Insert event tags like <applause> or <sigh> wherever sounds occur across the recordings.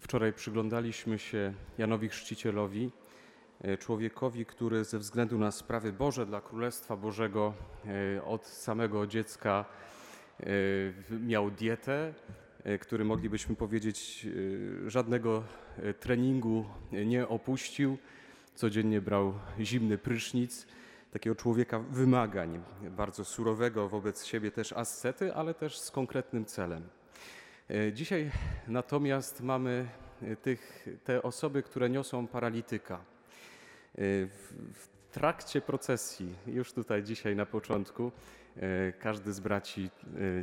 Wczoraj przyglądaliśmy się Janowi Chrzcicielowi, e, człowiekowi, który ze względu na sprawy Boże dla Królestwa Bożego e, od samego dziecka e, miał dietę, który moglibyśmy powiedzieć żadnego treningu nie opuścił. Codziennie brał zimny prysznic. Takiego człowieka wymagań, bardzo surowego wobec siebie też ascety, ale też z konkretnym celem. E, Dzisiaj natomiast mamy e, tych, te osoby, które niosą paralityka. E, W, w trakcie procesji, już tutaj dzisiaj na początku, każdy z braci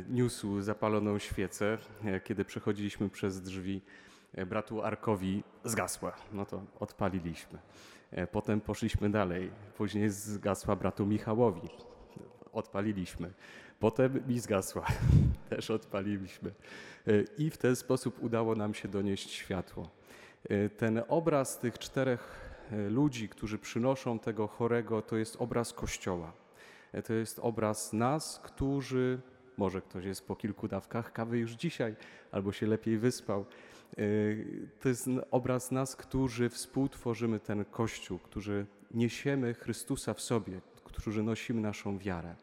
niósł zapaloną świecę. Kiedy przechodziliśmy przez drzwi, bratu Arkowi zgasła. No to odpaliliśmy. Potem poszliśmy dalej. Później zgasła bratu Michałowi. Odpaliliśmy. Potem mi zgasła. <laughs> Też odpaliliśmy. E, I w ten sposób udało nam się donieść światło. E, Ten obraz tych czterech e, ludzi, którzy przynoszą tego chorego, to jest obraz Kościoła. To jest obraz nas, którzy, może ktoś jest po kilku dawkach kawy już dzisiaj, albo się lepiej wyspał. To jest obraz nas, którzy współtworzymy ten Kościół, którzy niesiemy Chrystusa w sobie, którzy nosimy naszą wiarę.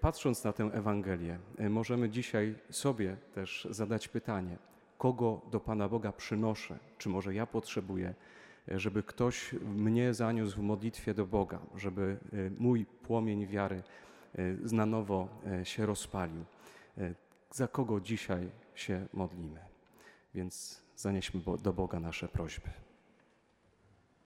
Patrząc na tę Ewangelię, e, możemy dzisiaj sobie też zadać pytanie, kogo do Pana Boga przynoszę? Czy może ja potrzebuję, e, żeby ktoś mnie zaniósł w modlitwie do Boga, żeby e, mój płomień wiary na nowo się rozpalił? Za kogo dzisiaj się modlimy? Więc zanieśmy do Boga nasze prośby.